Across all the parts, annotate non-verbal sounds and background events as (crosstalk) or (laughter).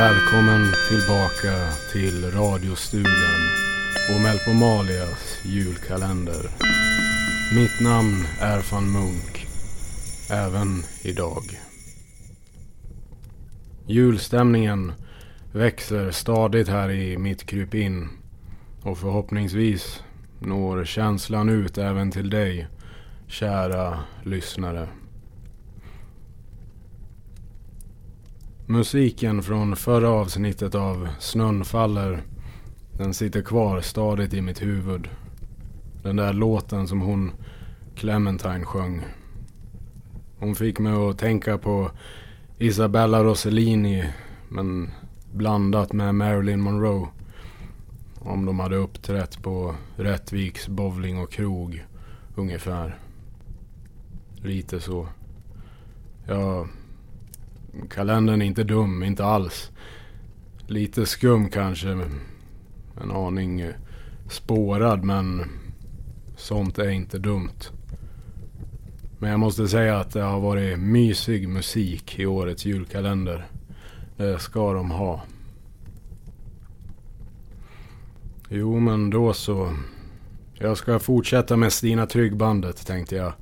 Välkommen tillbaka till radiostugan och Melpomalias julkalender. Mitt namn är van Munk. Även idag. Julstämningen växer stadigt här i mitt krypin. Och förhoppningsvis når känslan ut även till dig, kära lyssnare. Musiken från förra avsnittet av Snön faller, den sitter kvar stadigt i mitt huvud. Den där låten som hon Clementine sjöng. Hon fick mig att tänka på Isabella Rossellini, men blandat med Marilyn Monroe. Om de hade uppträtt på Rättviks bowling och krog, ungefär. Lite så. Jag kalendern är inte dum, inte alls. Lite skum kanske. En aning eh, spårad, men sånt är inte dumt. Men jag måste säga att det har varit mysig musik i årets julkalender. Det ska de ha. Jo, men då så. Jag ska fortsätta med Stina Tryggbandet tänkte jag.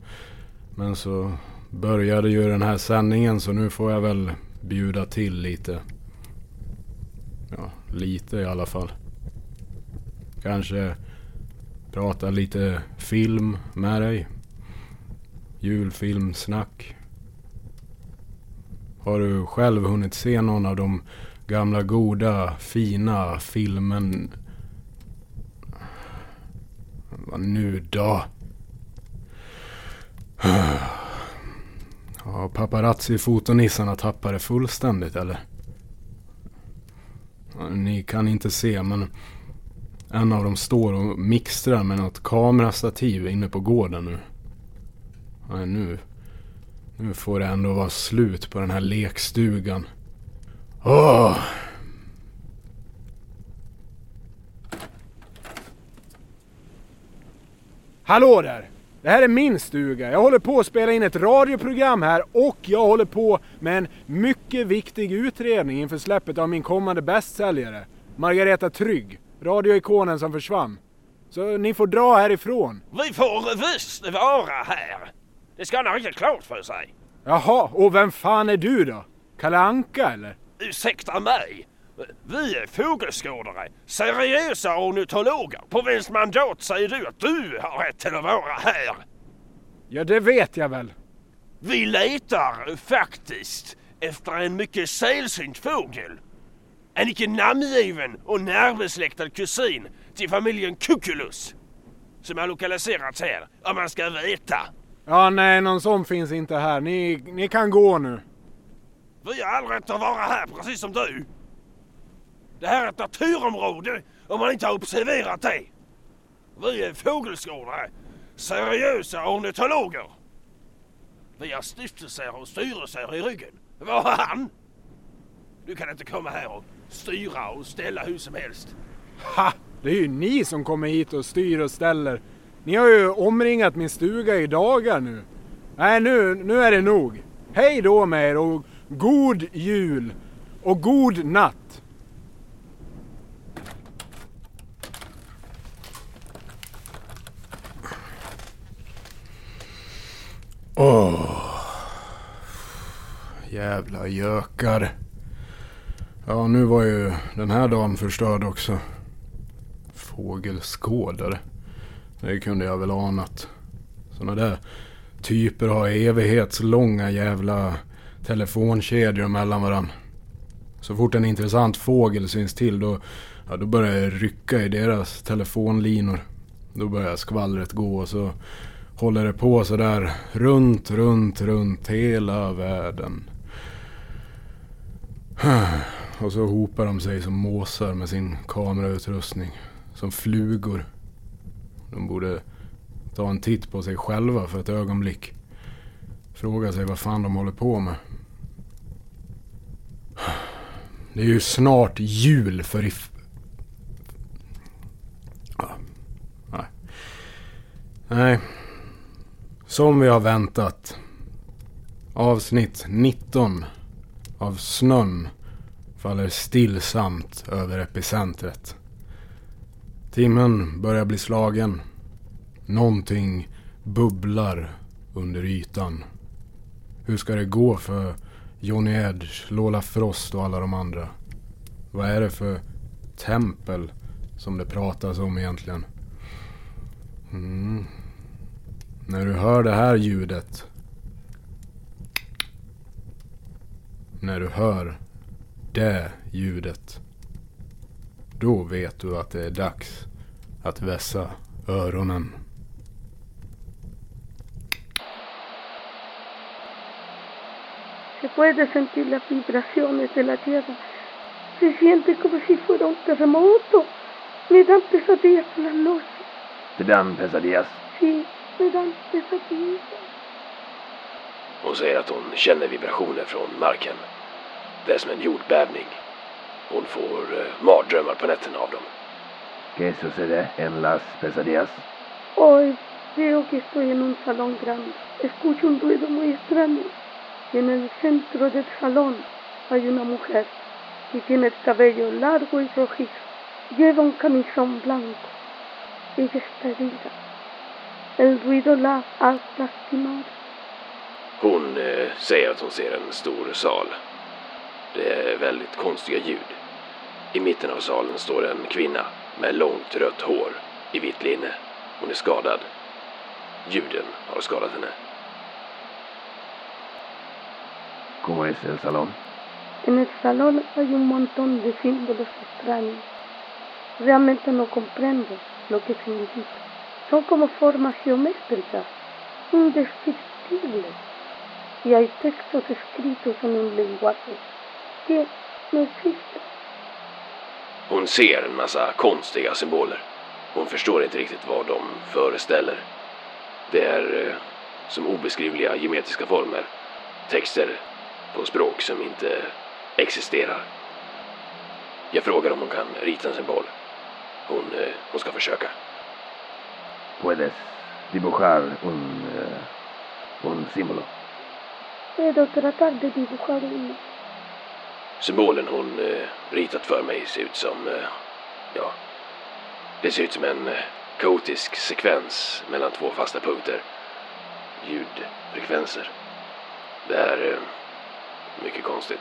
Men så började ju den här sändningen så nu får jag väl bjuda till lite. Ja, lite i alla fall. Kanske prata lite film med dig. Julfilmsnack. Har du själv hunnit se någon av de gamla goda, fina filmen... Vad nu då? Ja, paparazzi-fotonissarna tappade fullständigt eller? Ni kan inte se men en av dem står och mixtrar med något kamerastativ inne på gården nu. Ja, nu. Nu får det ändå vara slut på den här lekstugan. Åh! Hallå där! Det här är min stuga. Jag håller på att spela in ett radioprogram här och jag håller på med en mycket viktig utredning inför släppet av min kommande bästsäljare. Margareta Trygg, radioikonen som försvann. Så ni får dra härifrån. Vi får visst vara här. Det ska han ha riktigt klart för sig. Jaha, och vem fan är du då? Kalle Anka eller? Ursäkta mig. Vi är fågelskådare, seriösa ornitologer. På vems mandat säger du att du har rätt till att vara här? Ja, det vet jag väl. Vi letar faktiskt efter en mycket sällsynt fågel. En icke namngiven och närbesläktad kusin till familjen Cuculus. Som har lokaliserats här, om man ska veta. Ja, nej, någon sån finns inte här. Ni, ni kan gå nu. Vi har all rätt att vara här, precis som du. Det här är ett naturområde om man inte har observerat det. Vi är fågelskådare, seriösa ornitologer. Vi har stiftelser och styrelser i ryggen. Vad har han? Du kan inte komma här och styra och ställa hur som helst. Ha! Det är ju ni som kommer hit och styr och ställer. Ni har ju omringat min stuga i dagar nu. Nej, nu, nu är det nog. Hej då med er och god jul! Och god natt! Åh. Jävla gökar. Ja, nu var ju den här dagen förstörd också. Fågelskådare. Det kunde jag väl anat. Såna där typer har evighetslånga jävla telefonkedjor mellan varandra. Så fort en intressant fågel syns till då, ja, då börjar det rycka i deras telefonlinor. Då börjar skvallret gå och så håller det på sådär runt, runt, runt hela världen. (sighs) Och så hopar de sig som måsar med sin kamerautrustning. Som flugor. De borde ta en titt på sig själva för ett ögonblick. Fråga sig vad fan de håller på med. (sighs) Det är ju snart jul för i... Ah, nej. Nej. Som vi har väntat. Avsnitt 19 av Snön faller stillsamt över epicentret. Timmen börjar bli slagen. Någonting bubblar under ytan. Hur ska det gå för Johnny Edge, Lola Frost och alla de andra? Vad är det för tempel som det pratas om egentligen? Mm. När du hör det här ljudet. När du hör det ljudet. Då vet du att det är dags att vässa öronen. Se puede sentir las vibraciones de la tierra. Se siente como si fuera un terremoto. Me dan pesadillas por las noches. Te dan pesadillas. Sí, me dan pesadillas. Hon säger att hon känner vibrationer från marken. Det är som en jordbävning. Hon får eh, mardrömmar på nätterna av dem. ¿Qué sucede en las pesadillas? Hoy veo que estoy en un salón grande. Escucho un ruido muy extraño. Y en el centro del salón hay una mujer y tiene el cabello largo y rojizo. Lleva un camisón blanco. Ella está herida. El ruido la ha lastimado. Hon eh, säger att hon ser en stor sal. Det är väldigt konstiga ljud. I mitten av salen står en kvinna med långt rött hår i vitt linne. Hon är skadad. Ljuden har skadat henne. ¿Cómo es el salón? En el salón hay un montón de símbolos extraños. Realmente no comprendo lo que significa. Son como formas geométricas, indescriptibles. Y hay textos escritos en un lenguaje que no existe. Hon ser en massa konstiga symboler. Hon förstår inte riktigt vad de föreställer. Det är eh, som obeskrivliga geometriska former. Texter på språk som inte existerar. Jag frågar om hon kan rita en symbol. Hon, eh, hon ska försöka. Puedes dibujar un, uh, un símbolo. Puedo tratar de dibujar uno. Symbolen hon eh, ritat för mig ser ut som, eh, ja, det ser ut som en kaotisk sekvens mellan två fasta punkter. Ljudfrekvenser. Det är mycket konstigt.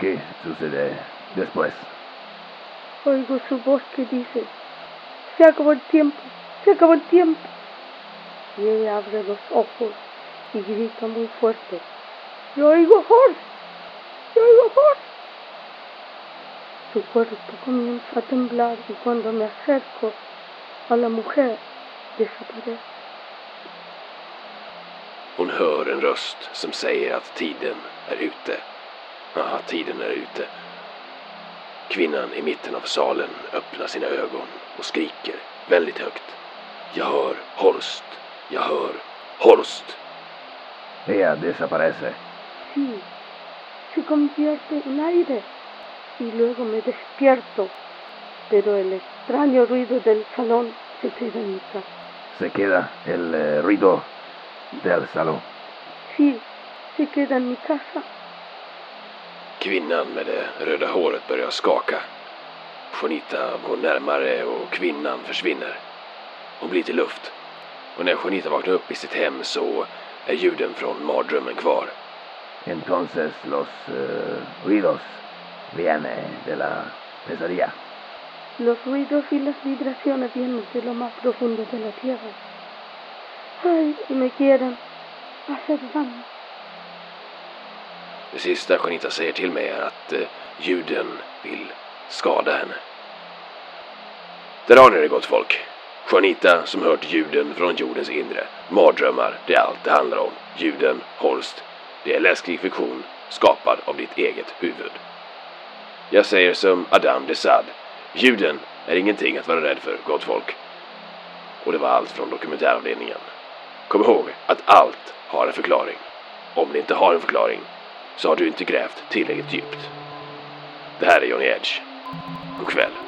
¿Qué sucede después? Oigo su voz que dice, se acabó el tiempo, se acabó el tiempo. Y ella abre los ojos e y grita muy fuerte, yo oigo Horst, yo oigo Horst. Su cuerpo comienza a temblar e y cuando me acerco a la mujer desaparece. Hon hör en röst som säger att tiden är ute. Ja, tiden är ute. Kvinnan i mitten av salen öppnar sina ögon och skriker väldigt högt. Jag hör Horst. Jag hör Horst. Ella desaparece. Sí, se convierte en aire y luego me despierto, pero el extraño ruido del salón se queda en mi casa. Se queda el eh, ruido del salón. Sí, se queda en mi casa. Kvinnan med det röda håret börjar skaka. Juanita går närmare och kvinnan försvinner. Hon blir till luft. Och när Juanita vaknar upp i sitt hem så är ljuden från mardrömmen kvar. Entonces los uh, ruidos viene de la pesadilla. Los ruidos y las vibraciones vienen de lo más profundo de la tierra. Ay, y me quieren hacer daño. Det sista Juanita säger till mig är att eh, ljuden vill skada henne. Där har ni det gott folk. Juanita som hört ljuden från jordens inre. Mardrömmar, det är allt det handlar om. Ljuden, Holst. Det är läskig fiktion skapad av ditt eget huvud. Jag säger som Adam Desad. Ljuden är ingenting att vara rädd för, gott folk. Och det var allt från dokumentäravdelningen. Kom ihåg att allt har en förklaring. Om det inte har en förklaring så har du inte grävt tillräckligt djupt. Det här är Johnny Edge. God kväll.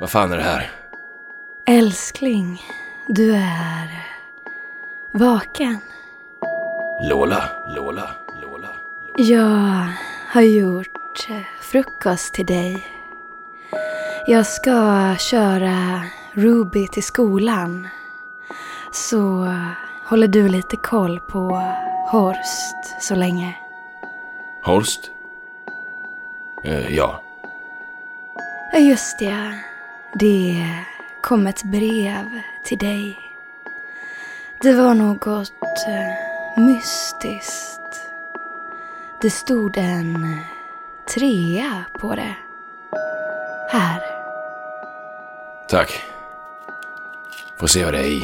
Vad fan är det här? Älskling, du är vaken. Lola, Lola, Lola. Jag har gjort frukost till dig. Jag ska köra Ruby till skolan. Så håller du lite koll på Horst så länge. Horst? Eh, ja. Ja, just det. Det kom ett brev till dig. Det var något eh, mystiskt. Det stod en trea på det. Här. Tack. Får se vad det är i.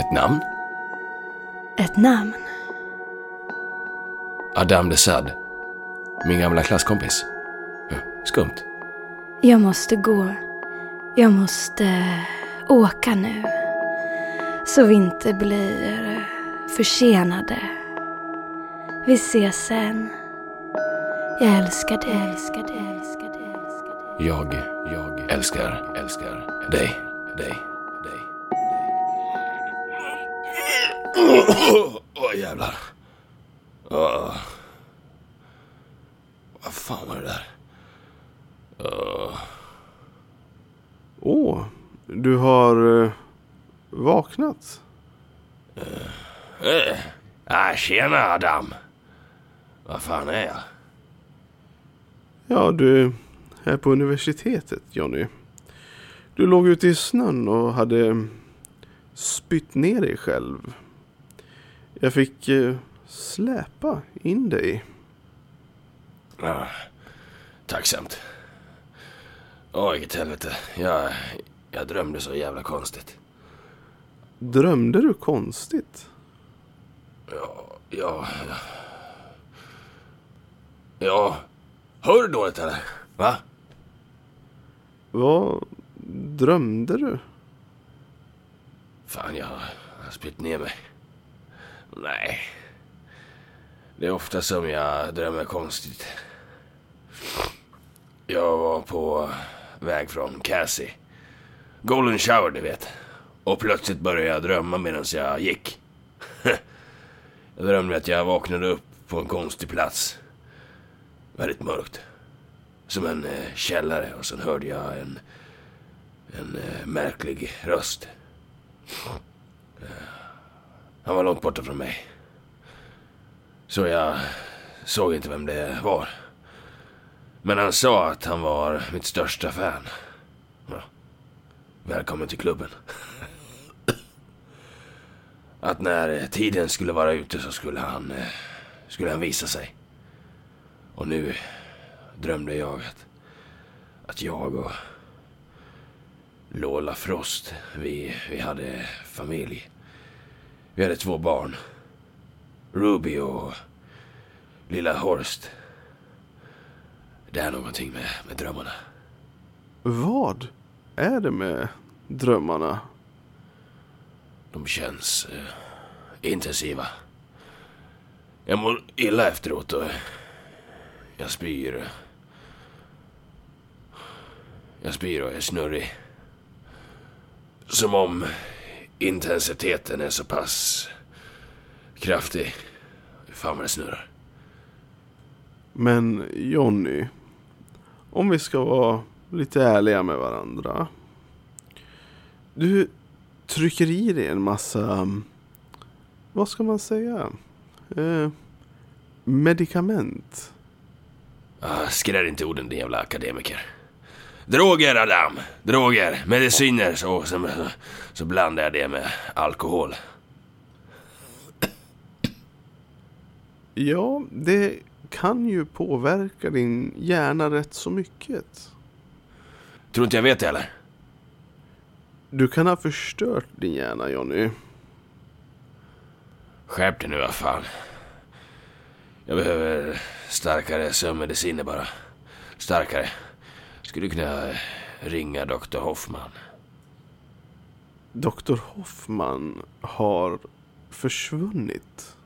Ett namn? Ett namn. Adam Desad. Min gamla klasskompis. Eh, Skumt. Jag måste gå. Jag måste åka nu. Så vi inte blir försenade. Vi ses sen. Jag älskar dig. Jag älskar dig. Jag älskar dig. Jag älskar dig. Jag, jag älskar, älskar dig, dig, dig. Åh, oh, jävlar. Oh. Vad fan var det där? Åh. Åh, du har eh, vaknat. Eh. Ah, tjena Adam. Vad fan är jag? Ja, du är på universitetet, Jonny. Du låg ute i snön och hade spytt ner dig själv. Jag fick släpa in dig. Ah, tacksamt. Åh, vilket helvete. Jag, jag drömde så jävla konstigt. Drömde du konstigt? Ja, ja, ja. Ja. Hör du dåligt eller? Va? Vad drömde du? Fan, jag har spytt ner mig. Nej. Det är ofta som jag drömmer konstigt. Jag var på väg från Cassie. Golden shower, du vet. Och plötsligt började jag drömma medan jag gick. (laughs) jag drömde att jag vaknade upp på en konstig plats. Väldigt mörkt. Som en eh, källare och sen hörde jag en, en eh, märklig röst. Eh, han var långt borta från mig. Så jag såg inte vem det var. Men han sa att han var mitt största fan. Ja. Välkommen till klubben. (clears throat) Att när tiden skulle vara ute så skulle han, eh, skulle han visa sig. Och nu drömde jag att, att jag och Lola Frost, vi, vi hade familj. Vi hade två barn. Ruby och lilla Horst. Det är någonting med, med drömmarna. Vad är det med drömmarna? De känns eh, intensiva. Jag mår illa efteråt och jag spyr. Jag spyr och är snurrig. Som om intensiteten är så pass kraftig. Fan vad det snurrar. Men Jonny, om vi ska vara lite ärliga med varandra. Du trycker i dig en massa, um, vad ska man säga, eh, medikament. Ah, inte orden din jävla akademiker. Droger Adam, droger, mediciner så, så, så blandar jag det med alkohol. Ja, det kan ju påverka din hjärna rätt så mycket. Tror inte jag vet det eller? Du kan ha förstört din hjärna Jonny. Skärp dig nu vad fan. Jag behöver starkare sömnmediciner bara. Starkare. Skulle kunna ringa Dr. Hoffman. Dr. Hoffman har försvunnit.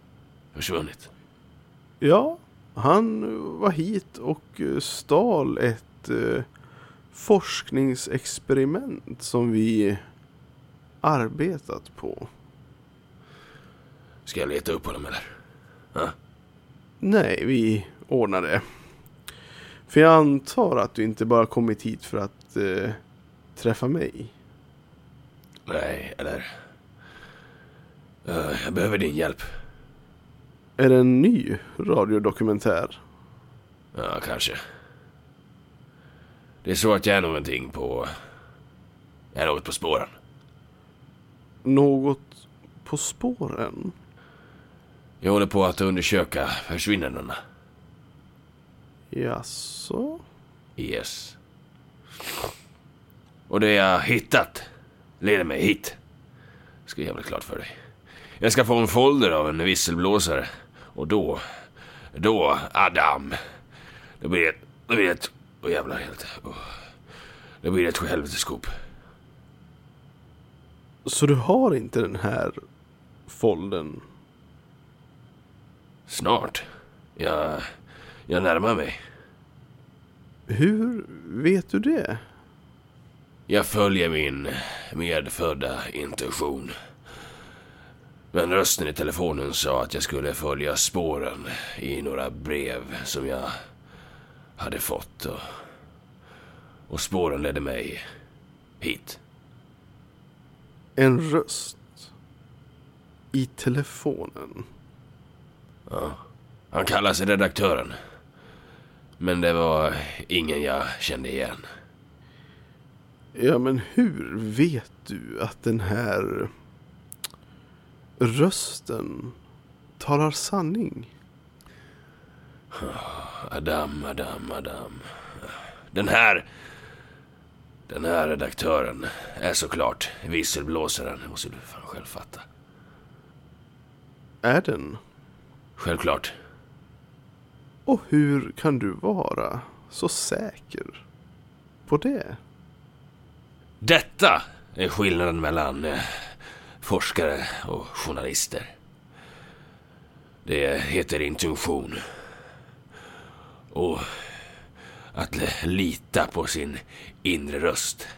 Försvunnit. Ja, Han var hit och eh, stal ett eh, forskningsexperiment som vi arbetat på. Ska jag leta upp honom eller? Nej, vi ordnar det. För jag antar att du inte bara kommit hit för att eh, träffa mig. Nej, eller... Eh, jag behöver din hjälp. Är det en ny radiodokumentär? Ja, kanske. Det är så att jag är någonting på... Jag är något på spåren. Något på spåren? Jag håller på att undersöka försvinnandena. Jaså? Yes. Och det jag hittat leder mig hit. Ska jag göra klart för dig. Jag ska få en folder av en visselblåsare. Och då, då, Adam. Det blir ett, det blir ett, åh oh jävlar helt. Oh. Det blir ett helveteskop. Så du har inte den här folden? Snart. Jag, jag närmar mig. Hur vet du det? Jag följer min medfödda intuition. Men rösten i telefonen sa att jag skulle följa spåren i några brev som jag hade fått. Och, och spåren ledde mig hit. En röst i telefonen. Ja. Han kallar sig redaktören. Men det var ingen jag kände igen. Ja, men hur vet du att den här rösten talar sanning? Adam, Adam, Adam. Den här... Den här redaktören är såklart visselblåsaren, måste du fan själv fatta. Är den? Självklart. Och hur kan du vara så säker på det? Detta är skillnaden mellan eh, forskare och journalister. Det heter intuition. Och att lita på sin inre röst.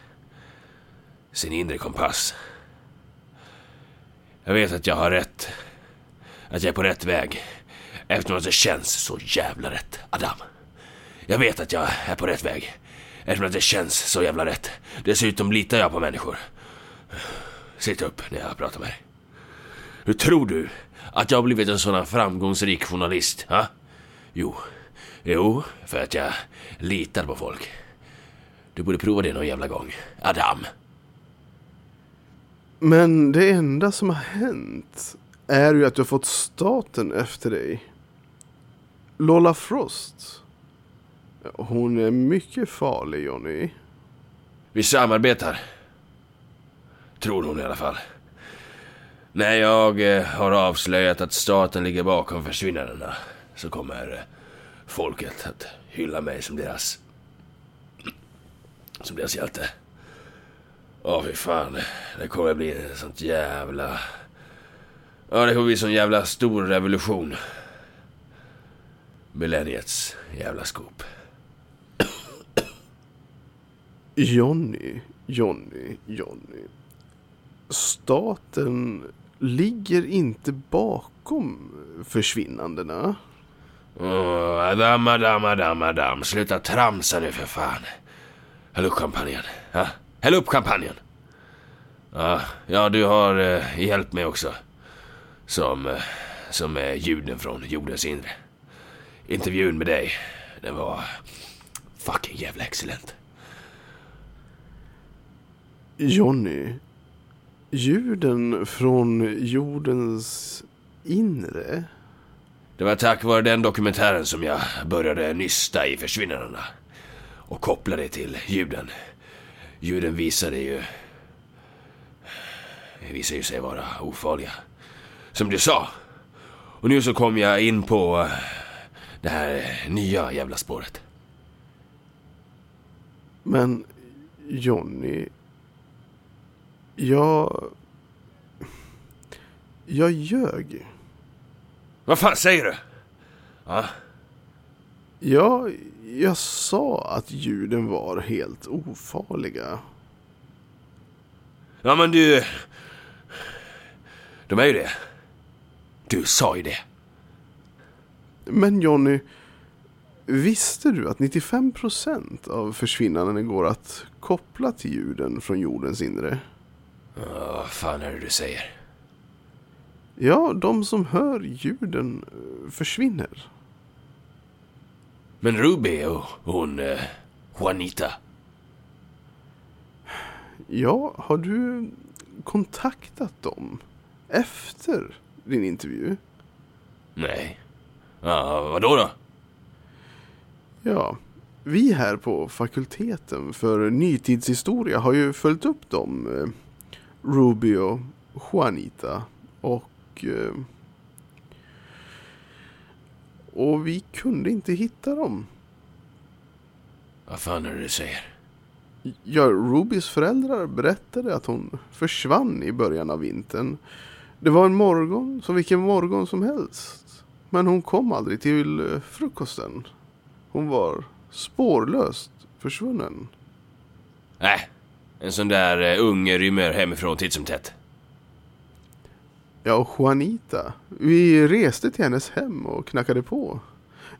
Sin inre kompass. Jag vet att jag har rätt. Att jag är på rätt väg. Eftersom att det känns så jävla rätt, Adam. Jag vet att jag är på rätt väg. Eftersom att det känns så jävla rätt. Dessutom litar jag på människor. Sitt upp när jag pratar med dig. Hur tror du att jag har blivit en sådan framgångsrik journalist? Ha? Jo, jo, för att jag litar på folk. Du borde prova det någon jävla gång. Adam. Men det enda som har hänt är ju att du har fått staten efter dig. Lola Frost. Hon är mycket farlig, Johnny. Vi samarbetar. Tror hon i alla fall. När jag eh, har avslöjat att staten ligger bakom försvinnandena så kommer eh, folket att hylla mig som deras... Som deras hjälte. Åh fy fan. Det kommer bli en sånt jävla... Ja, det kommer bli en sån jävla stor revolution. Millenniets jävla skop. Johnny, Johnny, Johnny. Staten ligger inte bakom försvinnandena. Åh, Adam, Adam, Adam, Adam. Sluta tramsa nu för fan. Häll upp champagnen. Ja? Häll upp champagnen. Ja, ja du har eh, hjälpt mig också. Som, eh, som är ljuden från jordens inre. Intervjun med dig, den var fucking jävla excellent. Johnny, ljuden från jordens inre? Det var tack vare den dokumentären som jag började nysta i försvinnandena. Och koppla det till ljuden. Ljuden visade ju... Visade ju sig vara ofarliga. Som du sa. Och nu så kom jag in på det här nya jävla spåret. Men Johnny, jag... Jag ljög. Vad fan säger du? Ja, Ja, jag sa att ljuden var helt ofarliga. Ja, men du... De är ju det. Du sa ju det. Men Jonny, visste du att 95% av försvinnanden går att koppla till ljuden från jordens inre? Vad fan är det du säger? Ja, de som hör ljuden eh, försvinner. Men Ruby och hon... Eh, Juanita. Ja, har du kontaktat dem efter din intervju? Nej. Ja, vadå då? Ja, vi här på fakulteten för nytidshistoria har ju följt upp dem. Och Juanita. Och... eh, Och vi kunde inte hitta dem. Vad fan är det du säger? Ja, Rubys föräldrar berättade att hon försvann i början av vintern. Det var en morgon, som vilken morgon som helst. Men hon kom aldrig till eh, frukosten. Hon var spårlöst försvunnen. Nej, en sån där uh, unge rymmer hemifrån titt som tätt. Ja, och Juanita. Vi reste till hennes hem och knackade på.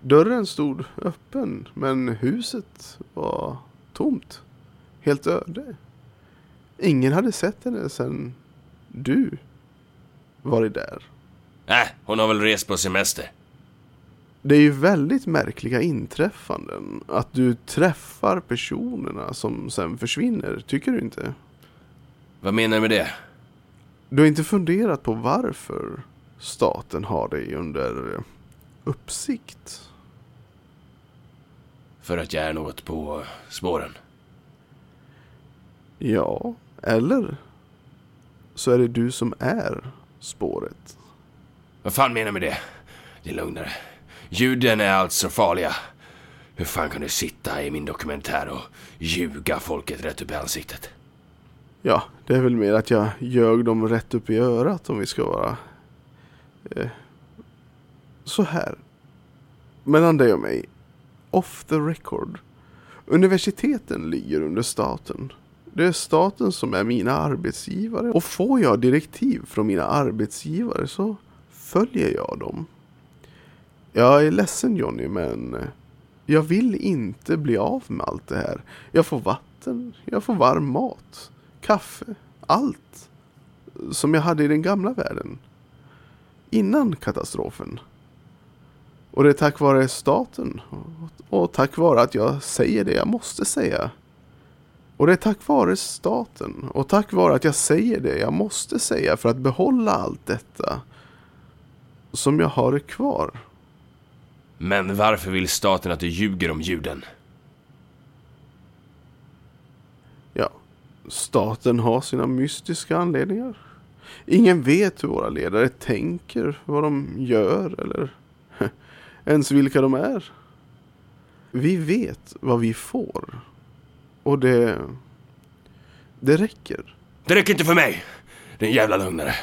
Dörren stod öppen, men huset var tomt. Helt öde. Ingen hade sett henne sedan du varit där. Nej, hon har väl rest på semester. Det är ju väldigt märkliga inträffanden. Att du träffar personerna som sen försvinner, tycker du inte? Vad menar du med det? Du har inte funderat på varför staten har dig under uppsikt? För att jag är något på spåren. Ja, eller så är det du som är spåret. Vad fan menar du med det? Din lögnare. Ljuden är alltså farliga. Hur fan kan du sitta i min dokumentär och ljuga folket rätt upp i ansiktet? Ja, det är väl mer att jag ljög dem rätt upp i örat om vi ska vara eh, så här. Mellan dig och mig, off the record. Universiteten ligger under staten. Det är staten som är mina arbetsgivare och får jag direktiv från mina arbetsgivare så följer jag dem. Jag är ledsen Johnny men eh, jag vill inte bli av med allt det här. Jag får vatten, jag får varm mat, kaffe, allt. Som jag hade i den gamla världen. Innan katastrofen. Och det är tack vare staten och, och tack vare att jag säger det jag måste säga. Och det är tack vare staten och tack vare att jag säger det jag måste säga för att behålla allt detta som jag har det kvar. Men varför vill staten att du ljuger om ljuden? Ja, staten har sina mystiska anledningar. Ingen vet hur våra ledare tänker, vad de gör eller (laughs) ens vilka de är. Vi vet vad vi får. Och det... Det räcker. Det räcker inte för mig! Din jävla lögnare.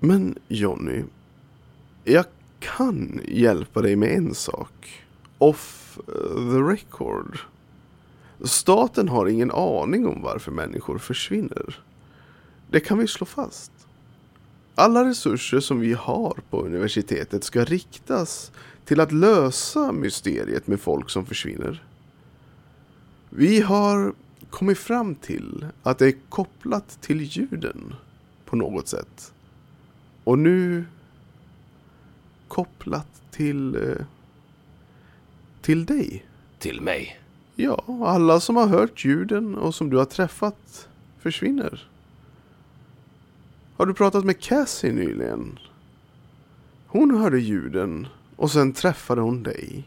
Men Jonny, jag kan hjälpa dig med en sak. Off eh, the record. Staten har ingen aning om varför människor försvinner. Det kan vi slå fast. Alla resurser som vi har på universitetet ska riktas till att lösa mysteriet med folk som försvinner. Vi har kommit fram till att det är kopplat till ljuden på något sätt. Och nu kopplat till eh, till dig. Till mig. Ja, alla som har hört ljuden och som du har träffat försvinner. Har du pratat med Cassie nyligen? Hon hörde ljuden och sen träffade hon dig.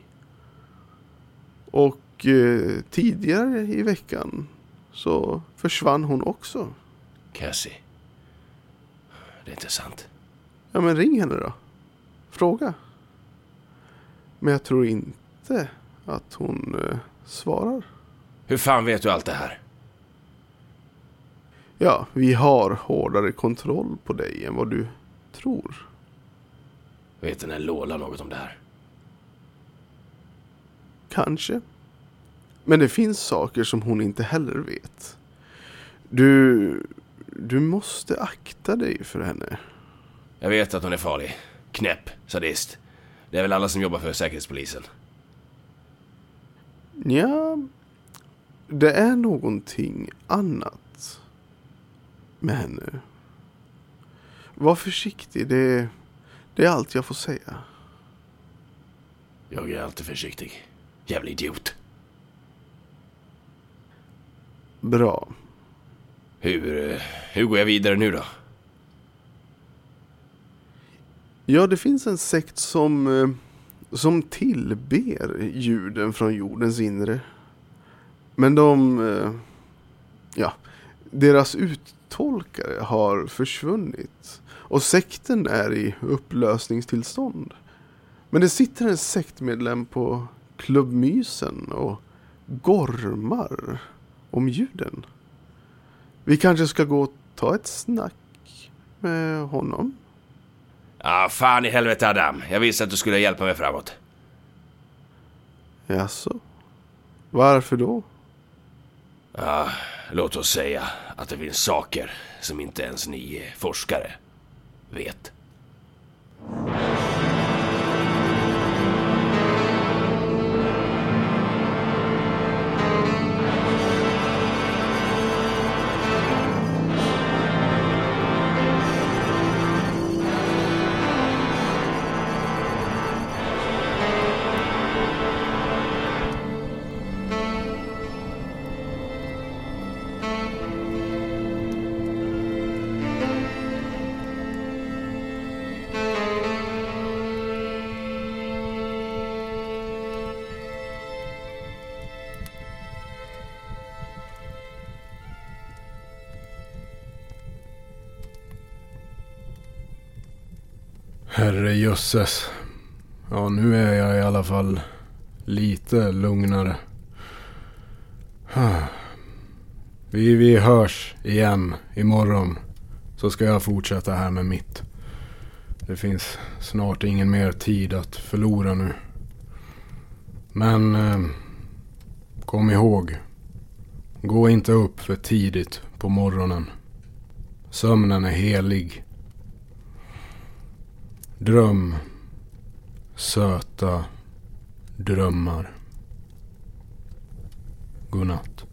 Och eh, tidigare i veckan så försvann hon också. Cassie. Det är inte sant. Ja men ring henne då. Fråga. Men jag tror inte att hon eh, svarar. Hur fan vet du allt det här? Ja, vi har hårdare kontroll på dig än vad du tror. Vet den här Lola något om det här? Kanske. Men det finns saker som hon inte heller vet. Du... Du måste akta dig för henne. Jag vet att hon är farlig. Knäpp, sadist. Det är väl alla som jobbar för Säkerhetspolisen. Ja, det är någonting annat med henne. Var försiktig, det, det är allt jag får säga. Jag är alltid försiktig. Jävla idiot. Bra. Hur, eh, hur går jag vidare nu då? Ja, det finns en sekt som, eh, som tillber ljuden från jordens inre. Men de, eh, ja, deras uttolkare har försvunnit. Och sekten är i upplösningstillstånd. Men det sitter en sektmedlem på klubbmysen och gormar om ljuden. Vi kanske ska gå och ta ett snack med honom? Ah, fan i helvete Adam. Jag visste att du skulle hjälpa mig framåt. Jaså? Varför då? Ja, låt oss säga att det finns saker som inte ens ni forskare vet. Herre jösses. Ja, nu är jag i alla fall lite lugnare. (sighs) Vi, vi hörs igen imorgon. Så ska jag fortsätta här med mitt. Det finns snart ingen mer tid att förlora nu. Men eh, kom ihåg. Gå inte upp för tidigt på morgonen. Sömnen är helig. Dröm söta drömmar. Godnatt.